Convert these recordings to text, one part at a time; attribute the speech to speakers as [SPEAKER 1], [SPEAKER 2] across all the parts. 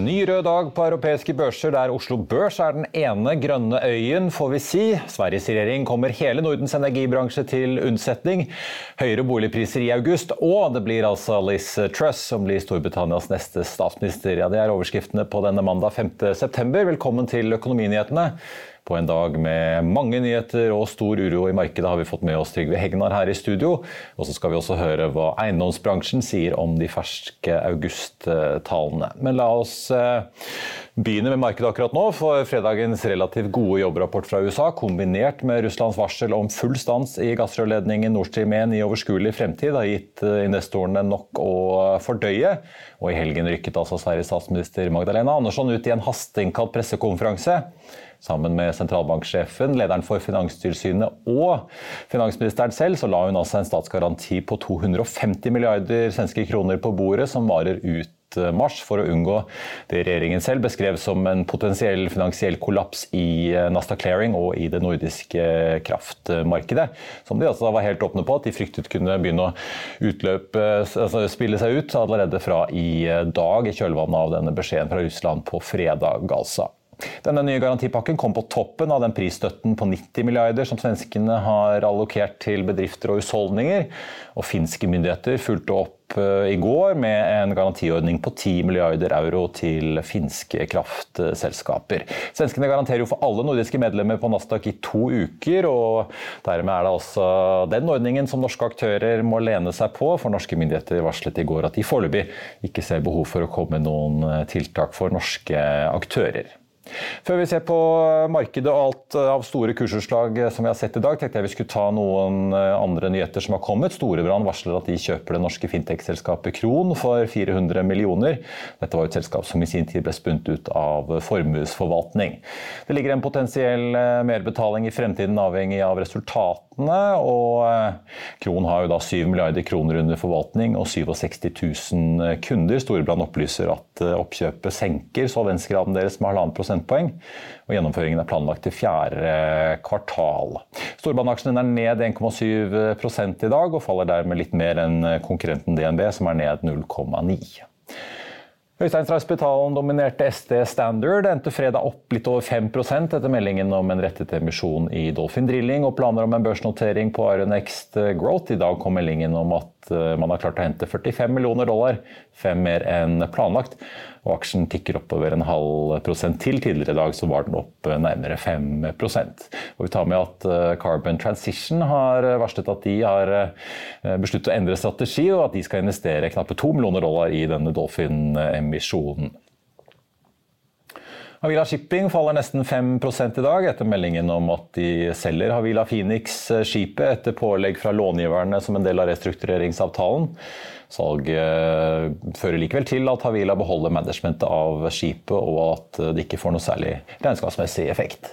[SPEAKER 1] ny rød dag på europeiske børser der Oslo Børs er den ene grønne øyen, får vi si. Sveriges regjering kommer hele Nordens energibransje til unnsetning. Høyere boligpriser i august, og det blir altså Liz Truss som blir Storbritannias neste statsminister. Ja, Det er overskriftene på denne mandag 5.9. Velkommen til Økonominyhetene. På en dag med mange nyheter og stor uro i markedet har vi fått med oss Trygve Hegnar her i studio. Og så skal vi også høre hva eiendomsbransjen sier om de ferske augusttallene. Men la oss eh, begynne med markedet akkurat nå, for fredagens relativt gode jobbrapport fra USA, kombinert med Russlands varsel om full stans i gassrørledningen Nord Stream 1 i overskuelig fremtid, har gitt eh, investorene nok å fordøye. Og i helgen rykket altså Sveriges statsminister Magdalena Andersson ut i en hasteinnkalt pressekonferanse Sammen med sentralbanksjefen, lederen for Finanstilsynet og finansministeren selv, så la hun altså en statsgaranti på 250 milliarder svenske kroner på bordet, som varer ut eh, mars for å unngå det regjeringen selv beskrev som en potensiell finansiell kollaps i eh, Nasta Clearing og i det nordiske kraftmarkedet. Som de altså var helt åpne på at de fryktet kunne begynne å utløpe, altså spille seg ut allerede fra i dag, i kjølvannet av denne beskjeden fra Russland på fredag. altså. Denne nye garantipakken kom på toppen av den prisstøtten på 90 milliarder som svenskene har allokert til bedrifter og husholdninger. Og finske myndigheter fulgte opp eh, i går med en garantiordning på 10 milliarder euro til finske kraftselskaper. Svenskene garanterer jo for alle nordiske medlemmer på Nasdaq i to uker, og dermed er det altså den ordningen som norske aktører må lene seg på, for norske myndigheter varslet i går at de foreløpig ikke ser behov for å komme noen tiltak for norske aktører. Før vi ser på markedet og alt eh, av store kursutslag eh, som vi har sett i dag, tenkte jeg vi skulle ta noen eh, andre nyheter som har kommet. Storebrand varsler at de kjøper det norske fintech-selskapet Kron for 400 millioner. Dette var et selskap som i sin tid ble spunnet ut av formuesforvaltning. Det ligger en potensiell merbetaling i fremtiden avhengig av resultatene. og Kron har jo da 7 milliarder kroner under forvaltning og 67 000 kunder. Storebrand opplyser at oppkjøpet senker solvensgraden deres med halvannen prosent prosentpoeng. Og gjennomføringen er planlagt til fjerde kvartal. Storbaneaksjen er ned 1,7 i dag, og faller dermed litt mer enn konkurrenten DNB, som er ned 0,9. Øystein Straspitalen dominerte SD Standard, endte fredag opp litt over 5% etter meldingen om en rettet emisjon i Dolphin Drilling og planer om en børsnotering på Ironext Growth. I dag kom meldingen om at eh, man har klart å hente 45 millioner dollar, fem mer enn planlagt. Og aksjen tikker oppover en halv prosent til. Tidligere i dag så var den opp nærmere 5 Og Vi tar med at eh, Carbon Transition har varslet at de har eh, besluttet å endre strategi, og at de skal investere knappe 2 millioner dollar i denne Dolphin-emisjonen. Havila Shipping faller nesten 5 i dag, etter meldingen om at de selger Havila Phoenix-skipet etter pålegg fra långiverne som en del av restruktureringsavtalen. Salget fører likevel til at Havila beholder managementet av skipet, og at det ikke får noe særlig regnskapsmessig effekt.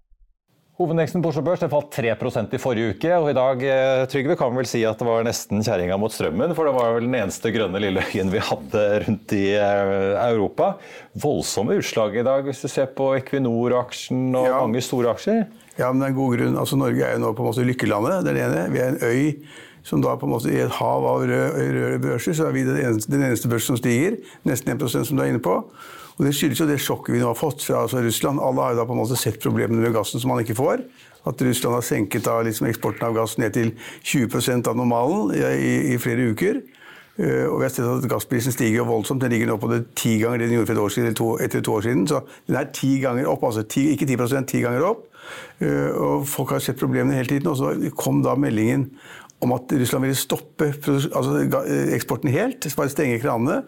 [SPEAKER 1] Hovedveksten på Oslo Børs falt 3% i forrige uke, og i dag eh, Trygve, kan vi vel si at det var nesten kjerringa mot strømmen, for det var vel den eneste grønne lille øyen vi hadde rundt i eh, Europa. Voldsomme utslag i dag, hvis du ser på Equinor-aksjen og
[SPEAKER 2] Ja.
[SPEAKER 1] mange store aksjer.
[SPEAKER 2] Ja, men det er en god grunn. Altså, Norge er jo nå på en måte lykkelandet. det er det ene. Vi er en øy som da på en måte i et hav av røde børser, så er vi den eneste, den eneste børsen som stiger. Nesten 1% som du er inne på. Og Det skyldes jo det sjokket vi nå har fått fra altså Russland. Alle har jo da på en måte sett problemene med gassen som man ikke får. At Russland har senket da liksom eksporten av gass ned til 20% av normalen i, i, i flere uker. Eh, og vi har sett at Gassprisen stiger jo voldsomt. Den ligger nå på det ti ganger det den gjorde for et år siden, to, etter to år siden. Så den er ti ganger opp. altså ti, Ikke 10 ti ganger opp. Eh, og folk har sett problemene hele tiden. Og så kom da meldingen om at Russland ville stoppe altså, eh, eksporten helt. Bare stenge kranene.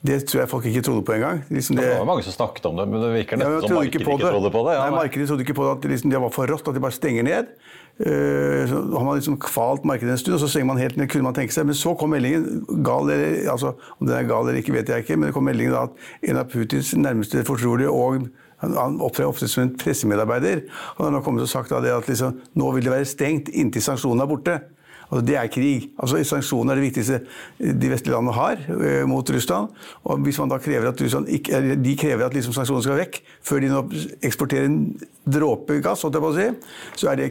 [SPEAKER 2] Det tror jeg folk ikke trodde på engang. Liksom
[SPEAKER 1] Det
[SPEAKER 2] det,
[SPEAKER 1] var mange som snakket om det, men det virker nesten
[SPEAKER 2] ja,
[SPEAKER 1] som markedet ikke trodde på det. Ja,
[SPEAKER 2] Nei, markedet trodde ikke på det, at liksom, det var for rått, at de bare stenger ned. Uh, så har man liksom kvalt markedet en stund, og så stenger man helt ned, kunne man tenke seg. Men så kom meldingen, gal eller, altså, om den er gal eller ikke, vet jeg ikke, men det kom meldingen da at en av Putins nærmeste fortrolige og han, opptrer ofte som en pressemedarbeider. Han har nå kommet og sagt at liksom, nå vil det være stengt inntil sanksjonene er borte. Altså, det er krig. Altså, sanksjoner er det viktigste de vestlige landene har eh, mot Russland. Og hvis man da krever at Russland ikke, de krever at liksom sanksjonene skal vekk, før de nå eksporterer en dråpe gass, holdt jeg på å si, så er det,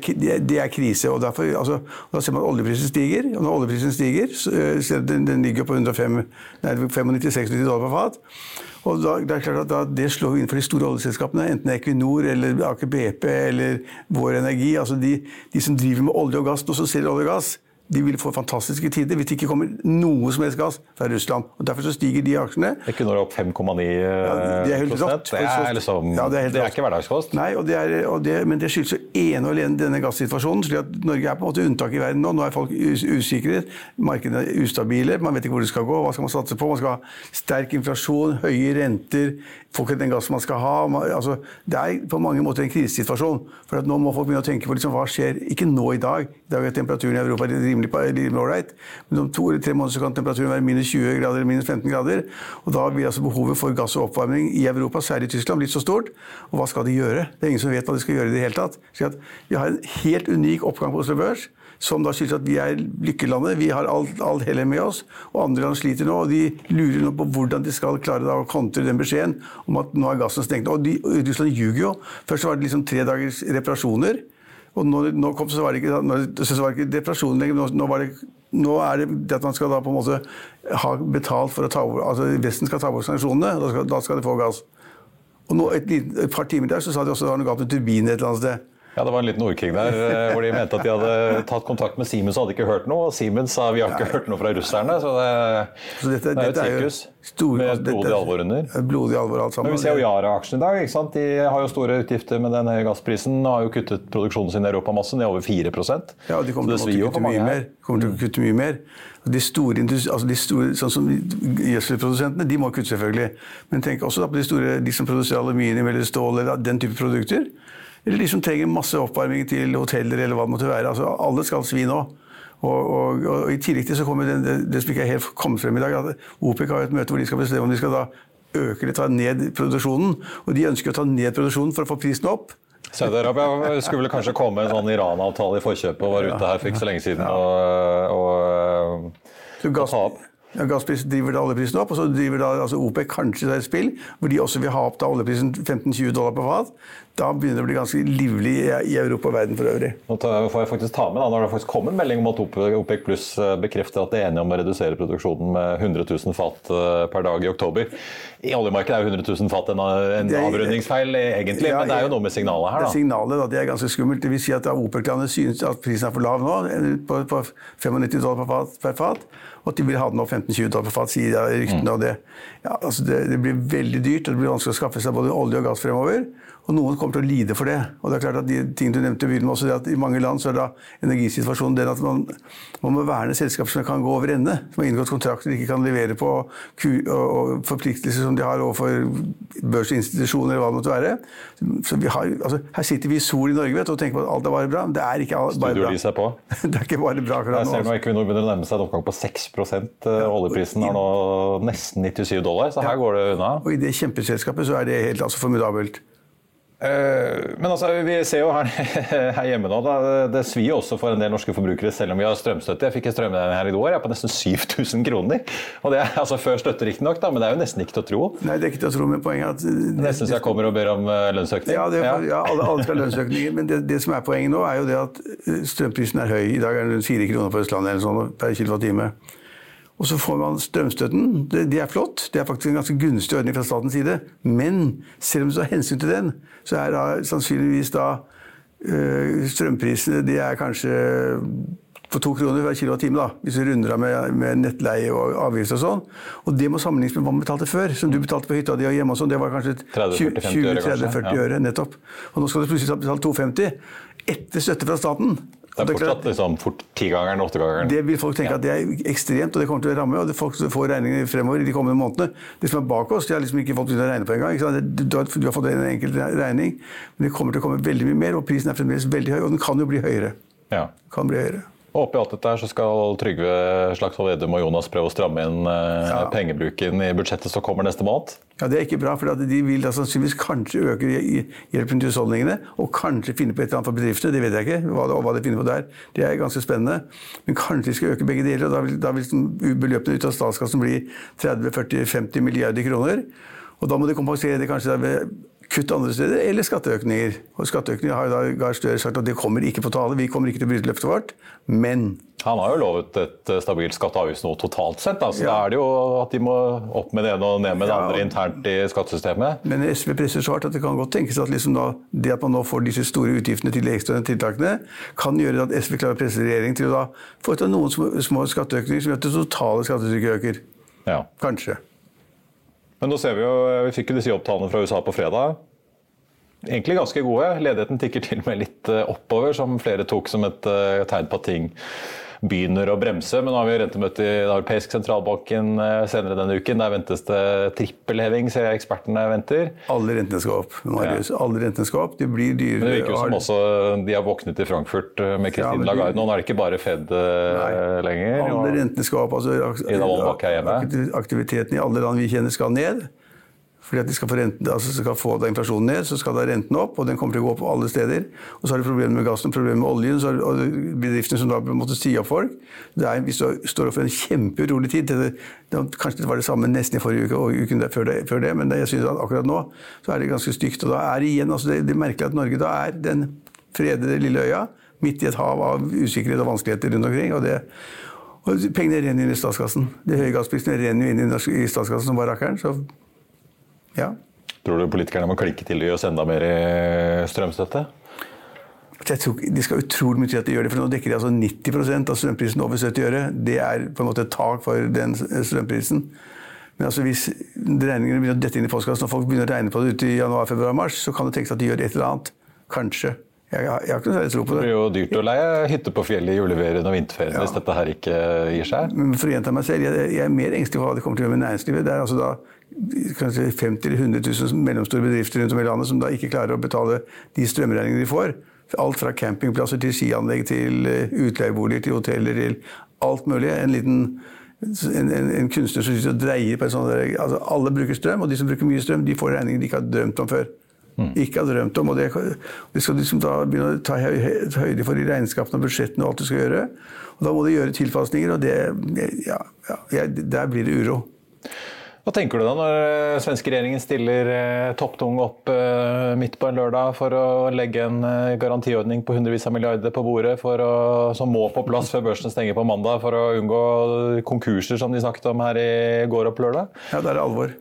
[SPEAKER 2] det, er krise. Og derfor, altså, da ser man at oljeprisen stiger. Og når oljeprisen stiger, så, eh, så den, den ligger på 105, nei, 95-96 dollar per fat. Og da, det er klart at da, det slår inn for de store oljeselskapene, enten Equinor eller Aker BP eller Vår Energi. altså De, de som driver med olje og gass, og så selger olje og gass, de vil få fantastiske tider hvis det ikke kommer noe som helst gass fra Russland. Og Derfor så stiger de aksjene.
[SPEAKER 1] Equinor opp 5,9
[SPEAKER 2] det er helt rått.
[SPEAKER 1] Det er, liksom,
[SPEAKER 2] Ja, det er,
[SPEAKER 1] det er ikke hverdagskost.
[SPEAKER 2] Nei, og det er, og det, men det skyldes jo ene og alene denne gassituasjonen. slik at Norge er på en måte unntaket i verden nå. Nå er folk us usikre, markedene er ustabile, man vet ikke hvor det skal gå. Hva skal man satse på? Man skal ha sterk inflasjon, høye renter, får ikke den gassen man skal ha. Man, altså, det er på mange måter en krisesituasjon. For at nå må folk begynne å tenke på liksom, hva skjer. Ikke nå i dag. I dag er temperaturen i Europa rimelig, ålreit. Men om to eller tre måneder kan temperaturen være minus 20 grader eller minus 15 grader. Og da blir altså behovet for gass og oppvarming i Europa, særlig i Tyskland, blitt så stort. Og hva skal de gjøre? Det er ingen som vet hva de skal gjøre i det hele tatt. Så vi har en helt unik oppgang på Oslo Børs. Som da skyldes at vi er lykkelandet. Vi har alt, alt hellet med oss. Og andre land sliter nå, og de lurer nå på hvordan de skal klare å kontre den beskjeden om at nå er gassen stengt. Og de, Russland ljuger jo. Først var det liksom tre dagers reparasjoner. Og nå, nå kom, så var det ikke, nå, var det ikke depresjon lenger. Nå, nå, det, nå er det det at man skal da på en måte ha betalt for å ta over altså Vesten skal ta over sanksjonene. Da skal, da skal de få gass. Og nå, et, et par timer der så sa de også at det var noe galt med turbinen et eller annet sted.
[SPEAKER 1] Ja, Det var en liten ordkrig der eh, hvor de mente at de hadde tatt kontakt med Siemens og hadde ikke hørt noe. Og Siemens sa vi har ikke hørt noe fra russerne. Så det,
[SPEAKER 2] Så dette,
[SPEAKER 1] det er et sirkus
[SPEAKER 2] Store,
[SPEAKER 1] med
[SPEAKER 2] altså,
[SPEAKER 1] blodig alvor under.
[SPEAKER 2] Blodig alvor alt sammen.
[SPEAKER 1] Men vi ser jo Yara-aksjen i dag. ikke sant? De har jo store utgifter med den høye gassprisen. og Har jo kuttet produksjonen sin i Europamassen ned over 4
[SPEAKER 2] Ja, de kommer til å kutte mye
[SPEAKER 1] her.
[SPEAKER 2] mer. Kommer til å kutte mye mer. De store, altså de store sånn som Gjødselprodusentene de må kutte, selvfølgelig. Men tenk også da på de store, de som produserer aluminium eller stål eller den type produkter. Eller de som trenger masse oppvarming til hoteller eller hva det måtte være. Altså, alle skal svi nå. Og, og, og I tillegg til så kommer det, det, det som ikke er helt kommet frem i dag, at OPEC har et møte hvor de skal bestemme om de skal da øke eller ta ned produksjonen. Og de ønsker å ta ned produksjonen for å få prisen opp.
[SPEAKER 1] Saudi-Arabia skulle vel kanskje komme en sånn Iran-avtale i forkjøpet og var ute her for ikke så lenge siden og, og,
[SPEAKER 2] og, og
[SPEAKER 1] ta opp.
[SPEAKER 2] Ja, gasspris driver da oljeprisen opp, og så driver da altså OPEC kanskje et spill, hvor de også vil ha opp da oljeprisen 15-20 dollar på fat. Da begynner det å bli ganske livlig i, Europa og verden for øvrig.
[SPEAKER 1] Nå får jeg faktisk ta med da, når det faktisk kom en melding om at OPEC Pluss eh, bekrefter at de er enige om å redusere produksjonen med 100 000 fat eh, per dag i oktober. I oljemarkedet er jo 100 000 fat en, en avrundingsfeil, egentlig,
[SPEAKER 2] Ja,
[SPEAKER 1] men det er jo noe med signalet her. da.
[SPEAKER 2] Det signalet da, det er ganske skummelt. Det vil si at OPEC-landet synes at prisen er for lav nå, på, på 95 dollar per fat, per fat, og at de vil ha den opp 15-20 dollar per fat, sier ryktene. og det. Ja, altså det, det blir veldig dyrt, og det blir vanskelig å skaffe seg både olje og gass fremover. Og noen kommer til å lide for det. Og det er klart at de ting du nevnte i begynnelsen også, det at I mange land så er da energisituasjonen den at man, man må verne selskaper som kan gå over ende. Som har inngått kontrakter de ikke kan levere på, og, forpliktelser som de har overfor børsinstitusjoner eller hva det måtte være. Så vi har, altså, her sitter vi i sol i Norge vet, og tenker på at alt er bare bra. Men det er ikke bare bra.
[SPEAKER 1] Studiolys er på.
[SPEAKER 2] Det er ikke bare bra akkurat
[SPEAKER 1] Jeg ser nå
[SPEAKER 2] altså.
[SPEAKER 1] Equinor begynner å nærme seg en oppgang på 6 Eh, Oljeprisen har nå nesten 97 dollar, så her går det unna.
[SPEAKER 2] Og i det kjempeselskapet så er det helt altså, formidabelt.
[SPEAKER 1] Eh, Men altså, vi ser jo her, her hjemme nå, da, det svir også for en del norske forbrukere, selv om vi har strømstøtte. Jeg fikk en strømregning her i går jeg er på nesten 7000 kroner. Og det er altså før støtte riktignok, men det er jo nesten ikke til å tro.
[SPEAKER 2] Nei, det er ikke til å tro, men poenget er at
[SPEAKER 1] Nesten så jeg kommer og ber om eh, lønnsøkning.
[SPEAKER 2] Ja, det, ja alle, alle skal ha lønnsøkninger, men det, det som er poenget nå, er jo det at eh, strømprisen er høy. I dag er den rundt 4 kroner på Østlandet eller sånn, per kilowattime. Og så får man strømstøtten. Det, det er flott. Det er faktisk en ganske gunstig ordning fra statens side. Men selv om du tar hensyn til den, så er da sannsynligvis da øh, strømprisene de er kanskje på to kroner hver kilowattime, da, hvis du runder av med, med nettleie og avgift og sånn. Og det må sammenlignes med hva man betalte før. Som du betalte på hytta di og hjemme og sånn. Det var kanskje
[SPEAKER 1] 30, 40, øre,
[SPEAKER 2] 20-30-40
[SPEAKER 1] ja.
[SPEAKER 2] øre, nettopp. Og nå skal du plutselig betale 2,50 etter støtte fra staten.
[SPEAKER 1] Det er fortsatt liksom, fort tigangeren, åttegangeren.
[SPEAKER 2] det vil folk tenke at det er ekstremt, og det kommer til å ramme. og det Folk får regninger fremover i de kommende månedene. Det som er bak oss, det har liksom ikke folk begynt å regne på engang. Du, du har fått en enkelt regning, men det kommer til å komme veldig mye mer, og prisen er fremdeles veldig høy, og den kan jo bli høyere.
[SPEAKER 1] Ja.
[SPEAKER 2] Kan bli høyere.
[SPEAKER 1] Og oppi alt dette her så skal Trygve Slagsvold Vedum og Jonas prøve å stramme inn eh,
[SPEAKER 2] Ja.
[SPEAKER 1] pengebruken i budsjettet som kommer neste måned.
[SPEAKER 2] Ja, Det er ikke bra, for de vil da sannsynligvis kanskje øke hj- hjelpen til husholdningene, og kanskje finne på et eller annet for bedriftene. Det vet jeg ikke, hva, hva de finner på der. Det er ganske spennende. Men kanskje de skal øke begge deler, og da vil, da vil sånn beløpene ut av statskassen bli 30-40-50 milliarder kroner. Og da må de kompensere det kanskje ved kutt andre steder, eller skatteøkninger. Og skatteøkninger har jo da Gahr Støre sagt at det kommer ikke på tale, vi kommer ikke til å bryte løftet vårt. Men
[SPEAKER 1] Han har jo lovet et eh, stabilt skatte- og avgiftsnivå totalt sett. Så
[SPEAKER 2] Ja.
[SPEAKER 1] da er det jo at de må opp med det ene og ned med det
[SPEAKER 2] Ja.
[SPEAKER 1] andre internt i skattesystemet.
[SPEAKER 2] Men SV presser så hardt at det kan godt tenkes at liksom da, det at man nå får disse store utgiftene til de ekstraordinære tiltakene, kan gjøre at SV klarer å presse regjeringen til å da foreta noen små, små skatteøkninger som gjør at det totale skattetrykket øker.
[SPEAKER 1] Ja.
[SPEAKER 2] Kanskje.
[SPEAKER 1] Men nå ser vi jo, vi fikk jo disse jobbtallene fra USA på fredag. Egentlig ganske gode. Ledigheten tikker til og med litt eh, oppover, som flere tok som et eh, tegn på at ting begynner å bremse. Men nå har vi rentemøte i den europeiske sentralbanken eh, senere denne uken. Der ventes det trippelheving, ser jeg ekspertene venter.
[SPEAKER 2] Alle rentene skal opp. Marius. Alle rentene skal opp. Det blir dyrere.
[SPEAKER 1] Men det virker jo som
[SPEAKER 2] og-
[SPEAKER 1] også de har våknet i Frankfurt eh, med
[SPEAKER 2] Ja,
[SPEAKER 1] Christine
[SPEAKER 2] men
[SPEAKER 1] Lagarde. Nå er det ikke bare Fed eh,
[SPEAKER 2] Nei.
[SPEAKER 1] lenger.
[SPEAKER 2] Alle rentene skal opp. Altså. Aktiviteten i alle land vi kjenner skal ned. Fordi at de skal få, renten, altså skal få inflasjonen ned, så skal da renten opp, og den kommer til å gå opp alle steder. Og så har du problemer med gassen, problemer med oljen, så har, bedriftene som da måtte si opp folk. Det er, vi står overfor en kjempeurolig tid. Det, det, kanskje det var det samme nesten i forrige uke og uken der, før, det, før det, men jeg synes at akkurat nå så er det ganske stygt. Og da er det igjen, altså det, det er merkelig at Norge da er den fredede lille øya midt i et hav av usikkerhet og vanskeligheter rundt omkring. og det og pengene renner inn i statskassen. De høye gassprisene renner jo inn i statskassen som bare rakkeren. Ja.
[SPEAKER 1] Tror du politikerne må klikke til og gi oss enda mer strømstøtte?
[SPEAKER 2] Jeg tror, de skal utrolig mye til at de gjør det, for nå dekker de altså 90% av strømprisen over 70 øre. Det er på en måte et tak for den strømprisen. Men altså hvis regningene begynner å dette inn i postkassen, og folk begynner å regne på det ute i januar, februar, mars, så kan det tenkes at de gjør et eller annet. Kanskje. Jeg, har- jeg har ikke noe særlig tro på
[SPEAKER 1] Det
[SPEAKER 2] det.
[SPEAKER 1] blir jo dyrt å leie hytte på fjellet i juleferien og vinterferien
[SPEAKER 2] Ja.
[SPEAKER 1] hvis dette her ikke gir seg.
[SPEAKER 2] Men for å gjenta meg selv, jeg, jeg er mer engstelig for hva det kommer til å gjøre med næringslivet. Det er altså da kanskje 50 000-100 000 mellomstore bedrifter rundt om i landet som da ikke klarer å betale de strømregningene de får. Alt fra campingplasser til skianlegg til eh, utleieboliger til hoteller til alt mulig. En liten en, en, en kunstner som sitter og dreier på en sånn der, altså Alle bruker strøm, og de som bruker mye strøm, de får regninger de ikke har drømt om før. Ikke har drømt om, og det, det skal liksom da begynne å ta høy- høy- høyde for i regnskapene og budsjettene og alt du skal gjøre. Og da må du gjøre tilpasninger, og det, ja, ja, der blir det uro.
[SPEAKER 1] Hva tenker du da når eh, svenske regjeringen stiller eh, topptung opp eh, midt på en lørdag for å legge en garantiordning på hundrevis av milliarder på bordet å, som må på plass før børsen stenger på mandag for å unngå konkurser som de snakket om her i går opp lørdag?
[SPEAKER 2] Ja, det er alvor.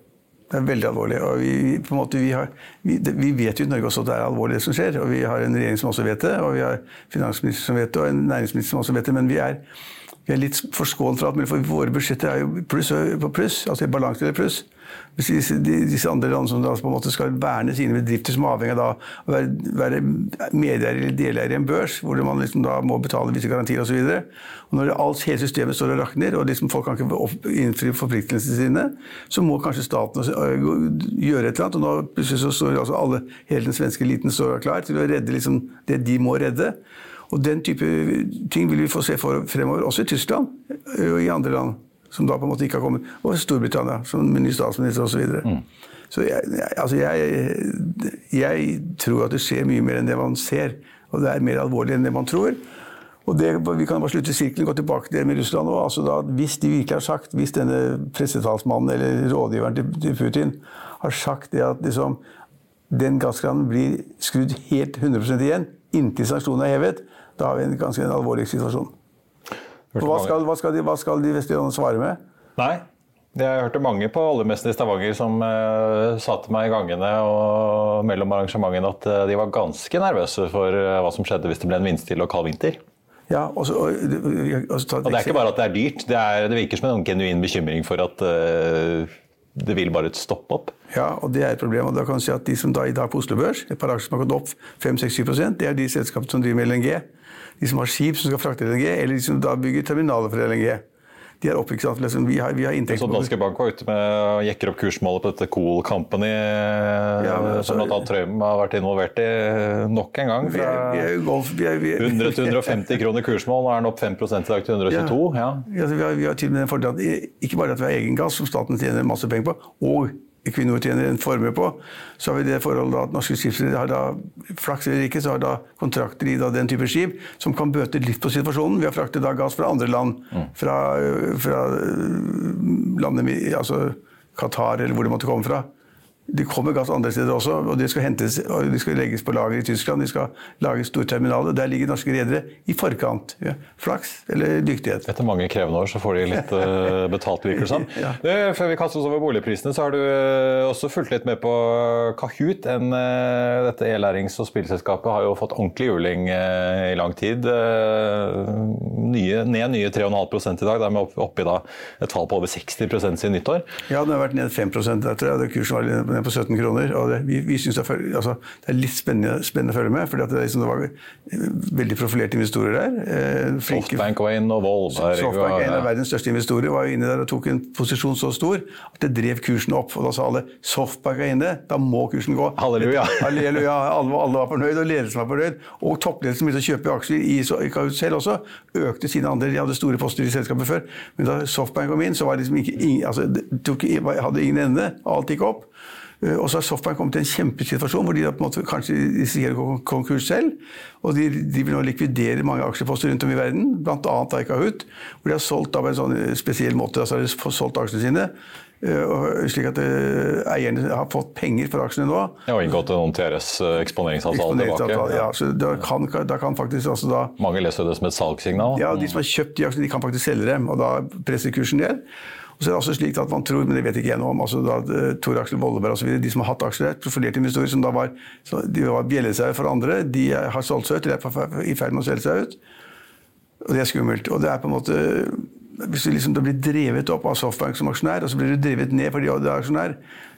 [SPEAKER 2] Det er veldig alvorlig. Og vi, måte, vi, har, vi, vi vet jo i Norge også at det er alvorlig det som skjer. Og vi har en regjering som også vet det, og vi har finansminister som vet det, og en næringsminister som også vet det. Men vi er, vi er litt forskånet fra alt mulig, for våre budsjetter er jo pluss på pluss. Altså i balanse pluss. Hvis disse, disse andre landene som da på en måte skal verne sine bedrifter, som er avhengig av å være, være medeier eller deleier i en børs, hvor man liksom da må betale visse garantier osv. Når alt, hele systemet står og rakner, og liksom folk kan ikke innfri forpliktelsene sine, så må kanskje staten øh, gjøre et eller annet. Og nå plutselig så står altså alle, hele den svenske eliten står klar til å redde liksom det de må redde. Og den type ting vil vi få se for fremover, også i Tyskland øh, og i andre land som da på en måte ikke har kommet, og Storbritannia som ny statsminister osv. Så jeg, jeg, altså jeg, jeg tror at det skjer mye mer enn det man ser. Og det er mer alvorlig enn det man tror. Og det, Vi kan bare slutte sirkelen gå tilbake til det med Russland. Og altså da, hvis de virkelig har sagt, hvis denne pressetalsmannen eller rådgiveren til, til Putin har sagt det at liksom, den gasskranen blir skrudd helt 100% igjen inntil sanksjonene er hevet, da har vi en ganske alvorlig situasjon. Hva skal, hva skal, de, hva skal de vestlige svare med?
[SPEAKER 1] Nei. Jeg hørte mange på oljemessen i Stavanger som uh, sa til meg i gangene og mellom arrangementene at uh, de var ganske nervøse for uh, hva som skjedde hvis det ble en vindstille og kald vinter.
[SPEAKER 2] Ja, og, så, og, og, så
[SPEAKER 1] og det er ikke bare at det er dyrt, det, er, det virker som en genuin bekymring for at det vil bare stoppe opp.
[SPEAKER 2] Ja, og det er et problem. og da kan du si at De som da i dag på Oslo Børs, et par aksjer som har gått opp 5-6-7 det er de selskapene som driver med LNG. De som har skip som skal frakte LNG, eller de som da bygger terminaler for LNG. De er oppe, ikke sant? Liksom, vi har, vi har
[SPEAKER 1] Så Danske Bank var ute med å jekker opp kursmålet på dette Cool Company, ja, altså, som bl.a. Trøim har vært involvert i nok en gang. Fra
[SPEAKER 2] vi er, vi er golf, vi er,
[SPEAKER 1] 100 til 150 kroner kursmål, nå er den opp 5 i dag til 122. Ja.
[SPEAKER 2] Ja. vi, har, vi har til og med den fordelen at ikke bare at vi har egen gass, som staten tjener masse penger på, og Equinor tjener en formue på, så har vi det forholdet at norske skipsredere har da flaks eller ikke, så har da kontrakter i da den type skip som kan bøte litt på situasjonen. Vi har fraktet da gass fra andre land, fra, fra landet altså Qatar eller hvor det måtte komme fra. Det kommer gass andre steder også, og det skal, hentes, og de skal legges på lager i Tyskland. De skal lage storterminaler. Der ligger norske redere i forkant. Ja. Flaks eller dyktighet.
[SPEAKER 1] Etter mange krevende år så får de litt uh, betalt, virker det som. ja. Før vi kaster oss over boligprisene, så har du uh, også fulgt litt med på Kahoot. En, uh, dette e-lærings- og spillselskapet har jo fått ordentlig juling i lang tid. Nye, ned nye 3,5 i dag. De er oppe i da, et fall på over 60% siden nyttår.
[SPEAKER 2] Ja, den har vært ned 5 der, tror jeg. Det kursen var ned på 17 kroner. og det, Vi, vi synes det, er, altså, det er litt spennende, spennende, å følge med. fordi det, liksom, det, var veldig profilerte investorer der.
[SPEAKER 1] Eh, Softbank var inne, og Volberg
[SPEAKER 2] Softbank, en av verdens største investorer, var inne der og tok en posisjon så stor at det drev kursen opp. og Da sa alle Softbank er inne, da må kursen gå.
[SPEAKER 1] Halleluja.
[SPEAKER 2] Halleluja. Alle, alle var fornøyd, og ledelsen var fornøyd. Og toppledelsen begynte å kjøpe aksjer i, i Kahoot selv også. Økte sine andeler. De hadde store poster i selskapet før. Men da Softbank kom inn, så var det liksom ikke, altså, tok, hadde ingen ende. Alt gikk opp. Eh, og så har Softbank kommet i en kjempesituasjon hvor de på en måte kanskje risikerer konkurs selv. Og de, de, vil nå likvidere mange aksjeposter rundt om i verden, bl.a. Kahoot, hvor de har solgt på en sånn spesiell måte. altså de har solgt aksjene sine. Uh, slik at uh, eierne har fått penger for aksjene nå.
[SPEAKER 1] Ja, og inngått noen TRS-eksponeringsavtale tilbake.
[SPEAKER 2] Ja, så da kan, da kan faktisk altså da,
[SPEAKER 1] Mange leser det som et salgssignal?
[SPEAKER 2] Ja, de som har kjøpt de aksjene, de kan faktisk selge dem. Og da presser kursen ned. Og så er det også slik at man tror, men det vet ikke jeg noe om, altså da Tor Aksel Volleberg osv., de som har hatt aksjer, profilerte investorer som da var, de var bjellesauer for andre, de har solgt seg ut, eller er i ferd med å selge seg ut. Og det er skummelt. Og det er på en måte Hvis du liksom blir drevet opp av Softbank som aksjonær, og så blir du drevet ned fordi du er aksjonær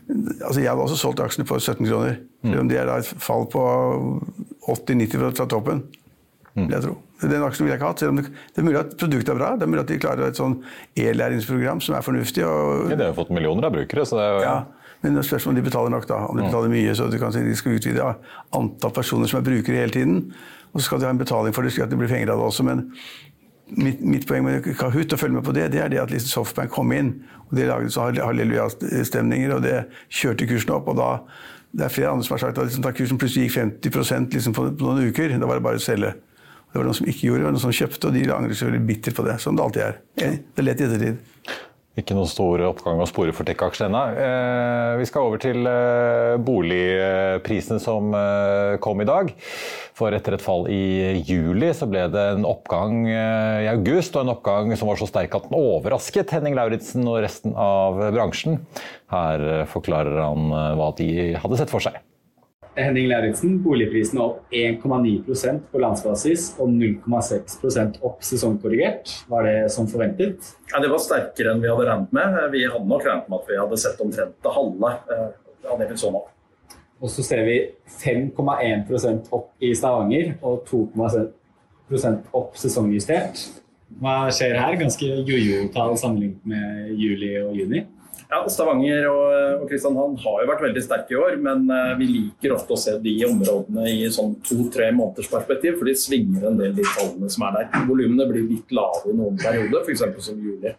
[SPEAKER 2] altså Jeg hadde også solgt aksjene på 17 kroner, selv om det er da et fall på 80-90% fra toppen. vil jeg tro. Den aksjen ville jeg ikke hatt. selv om det, det, er mulig at produktet er bra. Det er mulig at de klarer et sånn e-læringsprogram som er fornuftig. Og,
[SPEAKER 1] ja, de har fått millioner av brukere. så det er jo...
[SPEAKER 2] Ja, men det spørs om de betaler nok. da, Om de betaler mye, så du kan si de skal utvide antall personer som er brukere hele tiden. Og så skal de ha en betaling for det, slik at det blir penger av det også. men Mitt, mitt, poeng med Kahoot og følge med på det, det er det at liksom Softbank kom inn. og De laget så halleluja-stemninger, og det kjørte kursen opp. og da det er flere andre som har sagt at liksom, da kursen plutselig gikk 50 liksom, på, noen uker, da var det bare å selge. Det var noen som ikke gjorde det, var noen som kjøpte, og de angrer seg veldig bittert på det. Som det alltid er. Det er lett i ettertid.
[SPEAKER 1] Ikke noen stor oppgang å spore for tech-aksjer ennå. Eh, vi skal over til eh, boligprisene som eh, kom i dag. For etter et fall i juli så ble det en oppgang i august, og en oppgang som var så sterk at den overrasket Henning Lauritzen og resten av bransjen. Her forklarer han hva de hadde sett for seg.
[SPEAKER 3] Henning Lauritzen, boligprisene opp 1,9% på landsbasis og 0,6 opp sesongkorrigert. Var det som forventet?
[SPEAKER 4] Ja, Det var sterkere enn vi hadde regnet med. Vi hadde nok regnet med at vi hadde sett omtrent det halve eh, av det vi så nå.
[SPEAKER 3] Og så ser vi 5,1% opp i Stavanger og 2,7 opp sesongjustert. Hva skjer her? Ganske jojo-tall sammenlignet med juli og juni?
[SPEAKER 4] Ja, Stavanger og, Kristiansand har jo vært veldig sterke i år, men eh, vi liker ofte å se de områdene i sånn to-tre måneders perspektiv, for de svinger en del de tallene som er der. Volumene blir litt lave i noen perioder, f.eks. som juli.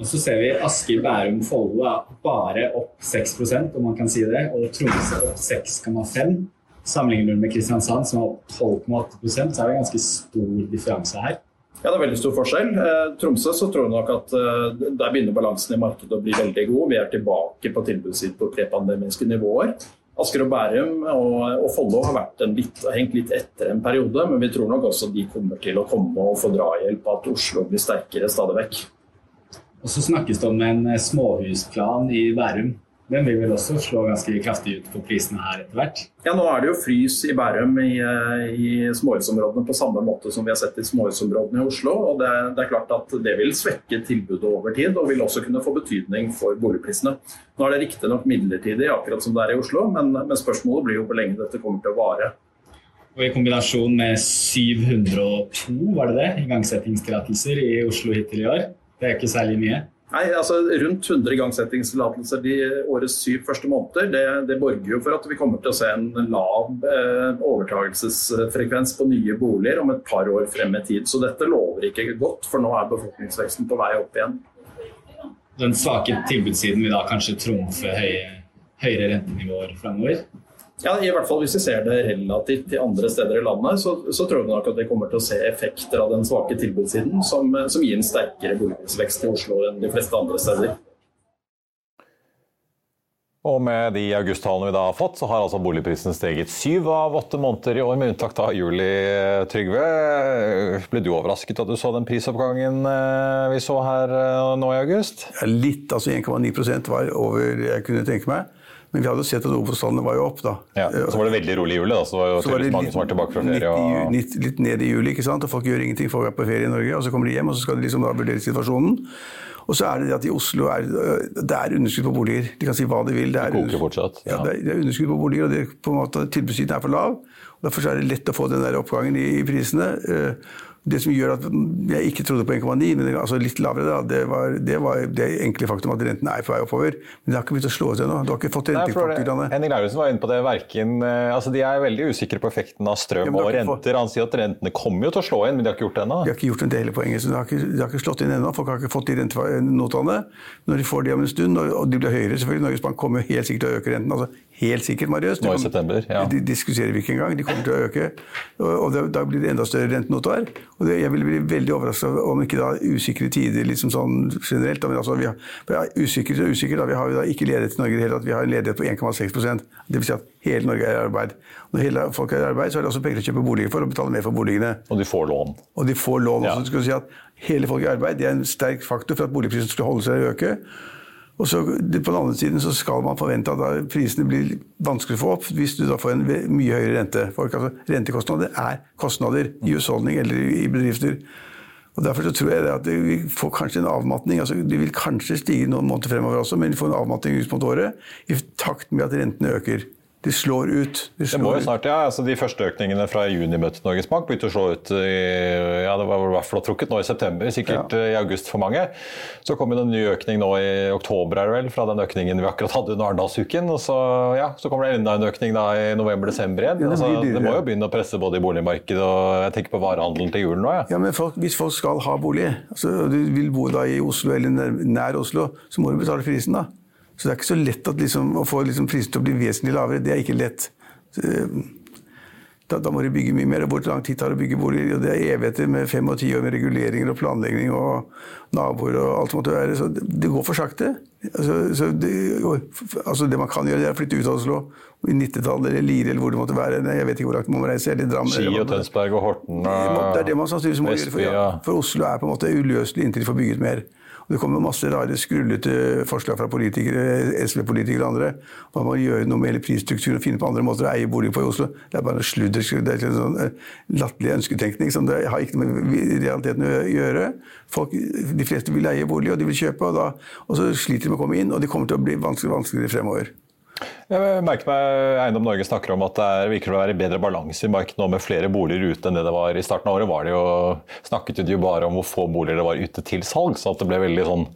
[SPEAKER 3] Og så ser vi Asker, Bærum, Follo er bare opp 6% om man kan si det. Og Tromsø opp 6,5 Sammenligner du med Kristiansand, som er opp 12,8 så er det ganske stor differanse her.
[SPEAKER 4] Ja, det er veldig stor forskjell. Eh, Tromsø så tror jeg nok at eh, der begynner balansen i markedet å bli veldig god. Vi er tilbake på tilbudssiden på prepandemiske nivåer. Asker og Bærum og, og Follo har vært en litt, hengt litt etter en periode, men vi tror nok også de kommer til å komme og få drahjelp av at Oslo blir sterkere stadig vekk.
[SPEAKER 3] Og så snakkes det om en eh, småhusplan i Bærum. Den vil vel også slå ganske kraftig ut på prisene her etter hvert?
[SPEAKER 4] Ja, Nå er det jo frys i Bærum i, eh, i småhusområdene på samme måte som vi har sett i småhusområdene i Oslo. og det, det, er klart at det vil svekke tilbudet over tid, og vil også kunne få betydning for boligprisene. Nå er det riktignok midlertidig, akkurat som det er i Oslo, men, men spørsmålet blir jo hvor lenge dette kommer til å vare.
[SPEAKER 3] Og I kombinasjon med 702 var det det, igangsettingstillatelser i Oslo hittil i år. Det er ikke særlig mye.
[SPEAKER 4] Nei, altså Rundt 100 igangsettingstillatelser de årets syv første måneder. Det, det, borger jo for at vi kommer til å se en lav eh, overtagelsesfrekvens på nye boliger om et par år frem i tid. Så dette lover ikke godt, for nå er befolkningsveksten på vei opp igjen.
[SPEAKER 3] Den svake tilbudssiden vil da kanskje trumfe høye, høyere rentenivåer framover?
[SPEAKER 4] Ja, i hvert fall Hvis vi ser det relativt til andre steder i landet, så, så tror jeg nok at vi kommer til å se effekter av den svake tilbudssiden som, som gir en sterkere boligprisvekst i Oslo enn de fleste andre steder.
[SPEAKER 1] Og med de augusttallene vi da har fått, så har altså boligprisen steget syv av åtte måneder i år, med unntak av juli. Trygve, ble du overrasket at du så den prisoppgangen eh, vi så her eh, nå i august?
[SPEAKER 2] Litt, altså 1,9% var over jeg kunne tenke meg. Men vi hadde sett at Obos-tallene var jo opp, da.
[SPEAKER 1] Ja, Så var det veldig rolig i juli, da. Så var så var det mange litt, som var tilbake fra ferie.
[SPEAKER 2] Og... Litt, litt, ned i juli, ikke sant. Og folk gjør ingenting. Folk er på ferie i Norge, og så kommer de hjem, og så skal de liksom da vurdere situasjonen. Og så er det det at i Oslo er det er underskudd på boliger. De kan si hva de vil.
[SPEAKER 1] Det er, det fortsatt.
[SPEAKER 2] Ja. Ja, det er underskudd på boliger, og det, på en måte, tilbudssiden er for lav. Og derfor er det lett å få den der oppgangen i, i prisene. Uh, det som gjør at jeg ikke trodde på 1,9, men altså litt lavere, da, det var det, var det enkle faktum at renten er på vei oppover. Men det har ikke begynt å slå ut ennå. Du har ikke fått rentefaktorene.
[SPEAKER 1] Henning Lauritzen var inne på det. Verken, eh, altså de er veldig usikre på effekten av strøm ja, og renter. Han sier at rentene kommer jo til å slå inn, men de har ikke gjort det ennå.
[SPEAKER 2] De har ikke gjort det hele poenget. så De har ikke, de har ikke slått inn ennå. Folk har ikke fått de rentenotene. Når de får de om en stund, og de blir høyere selvfølgelig Norges Bank kommer helt sikkert til å øke renten. altså Helt sikkert, Marius.
[SPEAKER 1] Nå i september, ja.
[SPEAKER 2] De diskuterer vi ikke engang. De kommer til å øke. Og, da blir det enda større rentenoter. Og det, jeg vil bli veldig overrasket om ikke da usikre tider liksom sånn generelt. Da, men altså, vi har, vi har og usikre, Da. Vi har jo da ikke ledighet i Norge i det hele tatt. Vi har en ledighet på 1,6 Dvs. Si at hele Norge er i arbeid. Når hele folk er i arbeid, så er det også penger til å kjøpe boliger for og betale mer for boligene.
[SPEAKER 1] Og de får lån.
[SPEAKER 2] Og de får lån. Ja. Også, skal si at hele folk i arbeid det er en sterk faktor for at boligprisen skal holde seg å øke. Og så På den andre siden så skal man forvente at prisene blir vanskelig å få opp hvis du da får en mye høyere rente. For, altså, rentekostnader er kostnader i husholdning eller i bedrifter. Og Derfor så tror jeg at vi får kanskje en avmatning. altså De vil kanskje stige noen måneder fremover også, men vi får en avmatning ut mot året i takt med at rentene øker. Det slår ut.
[SPEAKER 1] Det, slår det må jo snart, ja. Altså, de første økningene fra junimøtet Norges Bank begynte å slå ut i, ja, det var i hvert fall trukket nå i september, sikkert ja. i august for mange. Så kom det en ny økning nå i oktober er det vel, fra den økningen vi akkurat hadde under Arendalsuken. Og så, ja, så kommer det enda en økning da i november-desember igjen. Ja, det, altså, det, må jo begynne å presse både i boligmarkedet og jeg tenker på varehandelen til julen nå. Ja,
[SPEAKER 2] ja men folk, hvis folk skal ha bolig, altså, du vil bo da i Oslo eller nær Oslo, så må du betale prisen da. Så det er ikke så lett liksom, å få liksom, prisen til å bli vesentlig lavere. Det er ikke lett. Eh, da, da, må de bygge mye mer. Hvor lang tid tar det å bygge boliger? Og det er evigheter med fem og ti år med reguleringer og planlegging og naboer og alt som måtte være. Så det, det går for sakte. Altså, det, altså, det, man kan gjøre, det er å flytte ut av Oslo. I Nittedal eller Lire eller hvor det måtte være. Jeg vet ikke hvor langt man må reise. eller Drammen.
[SPEAKER 1] Ski og Tønsberg og Horten.
[SPEAKER 2] Det er det man sannsynligvis må gjøre. For, ja, for Oslo er på en måte uløselig inntil de får bygget mer. Og det kommer masse rare, skrullete forslag fra politikere, SV-politikere og andre. Man må gjøre noe med hele prisstrukturen og finne på andre måter å eie bolig på i Oslo. Det er bare sludder. Det er en sånn eh, latterlig ønsketenkning som det har ikke noe med realiteten å gjøre. Folk, de fleste vil eie bolig, og de vil kjøpe, og, da, og så sliter de med å komme inn. Og det kommer til å bli vanskeligere vanskeligere fremover.
[SPEAKER 1] Jeg merker meg Eiendom Norge snakker om at det er, virker å være bedre balanse i markedet nå med flere boliger ute enn det det var i starten av året. var det jo, snakket jo bare om hvor få boliger det var ute til salg, så at det ble veldig sånn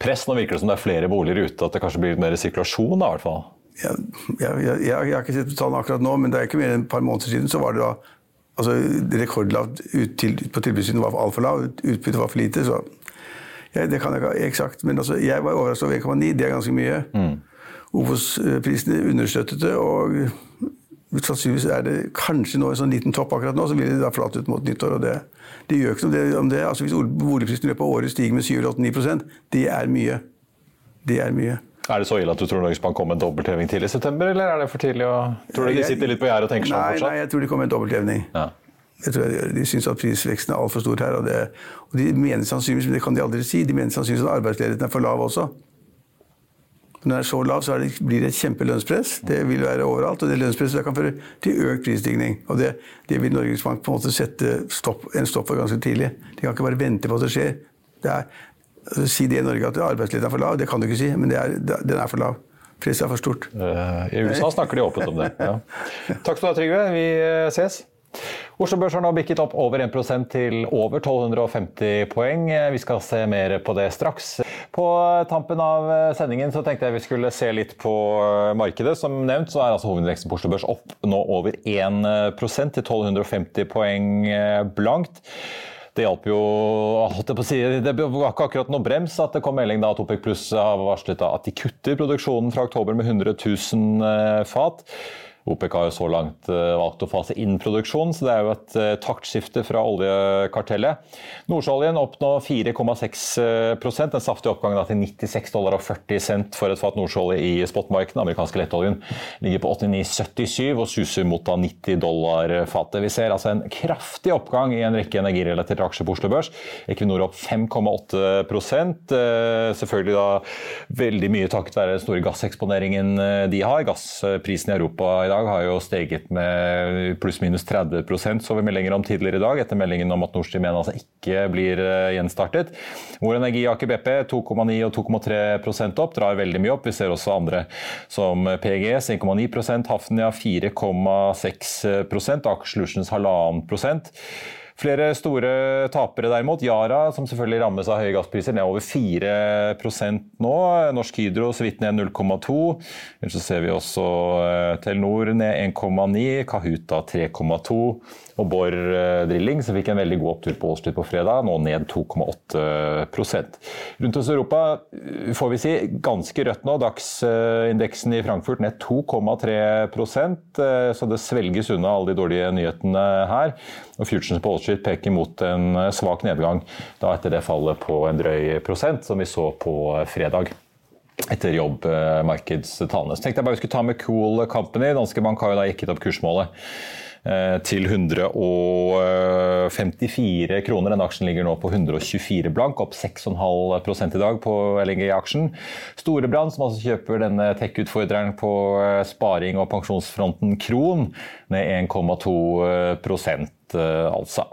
[SPEAKER 1] press. Nå virker det som det er flere boliger ute, at det kanskje blir litt mer sirkulasjon da, i hvert fall.
[SPEAKER 2] Jeg, jeg, jeg, jeg, har ikke sett tallene akkurat nå, men det er ikke mer enn et par måneder siden så var det da altså, rekordlavt ut til, på tilbudssiden var altfor lavt, utbyttet var for lite. så Ja, det kan jeg ikke eksakt, men altså, jeg var overrasket over 1,9. Det er ganske mye. Mm. Obos-prisene understøttet det, og sannsynligvis er det kanskje nå en sånn liten topp akkurat nå, så vil det da flate ut mot nyttår. og det, det gjør ikke noe om det. Altså Hvis boligprisen i løpet av året stiger med 7-8-9 det er mye. Det er mye.
[SPEAKER 1] Er det så ille at du tror Norges Bank kommer med en dobbeltheving til i september, eller er det for tidlig å Tror du de sitter litt på gjerdet og tenker sånn
[SPEAKER 2] fortsatt? Nei, jeg tror de kommer med en dobbeltheving. Ja. Jeg tror jeg, De syns at prisveksten er altfor stor her. Og, det, og de mener sannsynligvis, men det kan de aldri si, de mener sannsynligvis at arbeidsledigheten er for lav også. Når den er så lav, så det, blir det et kjempelønnspress. Det vil være overalt. Og det lønnspresset kan føre til økt prisstigning. Og det, det, vil Norges Bank på en måte sette stopp, en stopp for ganske tidlig. De kan ikke bare vente på at det skjer. Det er, altså, si det i Norge at arbeidsledigheten er for lav, det kan du ikke si, men er, den er for lav. Presset er for stort.
[SPEAKER 1] Uh, I USA snakker de åpent om det. Ja. Takk skal du ha, Trygve. Vi eh, ses. Oslo Børs har nå bikket opp over 1% til over 1250 poeng. Vi skal se mer på det straks. På tampen av sendingen så tenkte jeg vi skulle se litt på markedet. Som nevnt så er altså hovedindeksen på Oslo Børs opp nå over 1% til 1250 poeng blankt. Det hjalp jo si, Det var ikke akkurat noe brems at det kom melding da at OPEC Pluss har varslet at de kutter produksjonen fra oktober med 100 000 fat. OPEC har jo så langt eh, valgt å fase inn produksjon, så det er jo et eh, taktskifte fra oljekartellet. Nordsjøoljen opp nå 4,6% en saftig oppgang til 96 dollar og 40 cent for et fat nordsjøolje i spotmarkedet. Den amerikanske lettoljen ligger på 89,77 og suser mot 90 dollar fatet. Vi ser altså en kraftig oppgang i en rekke energirelaterte aksjer på Oslo Børs. Equinor opp 5,8 eh, Selvfølgelig da veldig mye takket være den store gasseksponeringen de har. Gassprisen i Europa i dag har jo steget med pluss-minus 30% så vi meldinger om tidligere i dag, etter meldingen om at Nord Stream 1 altså ikke blir eh, gjenstartet. Hvor Energi Aker BP 2,9 og 2,3 opp, drar veldig mye opp. Vi ser også andre som PGS 1,9% Hafnia 4,6% Aker Solutions 1,5 Flere store tapere derimot. Yara, som selvfølgelig rammes av høye gasspriser, ned over 4% nå. Norsk Hydro så vidt ned 0,2. Ellers så ser vi også eh, Telenor ned 1,9, Kahuta 3,2 og Borr eh, Drilling, som fikk en veldig god opptur på Wall på fredag, nå ned 2,8% Rundt hos Europa eh, får vi si ganske rødt nå. Dagsindeksen i Frankfurt ned 2,3% så det svelges unna alle de dårlige nyhetene her. Og futures på Wall peker mot en svak nedgang da etter det fallet på en drøy prosent som vi så på fredag etter jobbmarkedstallene. Så tenkte jeg bare vi skulle ta med Cool Company. Danske Bank har jo da jekket opp kursmålet Eh, til 154 kroner. Den aksjen ligger nå på 124 blank, opp 6,5 i dag på LNG-aksjen. Storebrand, som altså kjøper denne tech-utfordreren på eh, sparing og pensjonsfronten Kron, med 1,2 eh, altså.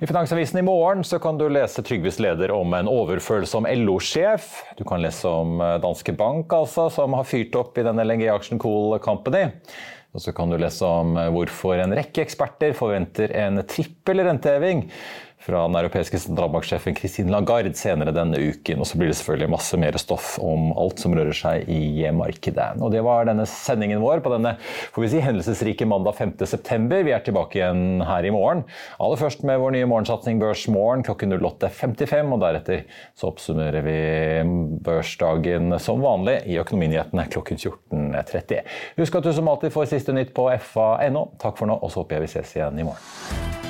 [SPEAKER 1] I Finansavisen i morgen så kan du lese Trygves leder om en overfølelse om LO-sjef. Du kan lese om Danske Bank, altså, som har fyrt opp i den LNG-aksjen Cool Company. Og så kan du lese om eh, hvorfor en rekke eksperter forventer en trippel renteheving fra den europeiske sentralbanksjefen Christine Lagarde senere denne uken. Og så blir det selvfølgelig masse mer stoff om alt som rører seg i markedet. Og det var denne sendingen vår på denne får vi si, hendelsesrike mandag 5.9. Vi er tilbake igjen her i morgen. Aller først med vår nye morgensatsing Børsmorgen klokken 08.55. Og deretter så oppsummerer vi børsdagen som vanlig i Økonominyhetene klokken 14.30. Husk at du som alltid får siste nytt på fa.no. Takk for nå, og så håper jeg vi ses igjen i morgen.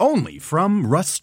[SPEAKER 5] only from Rust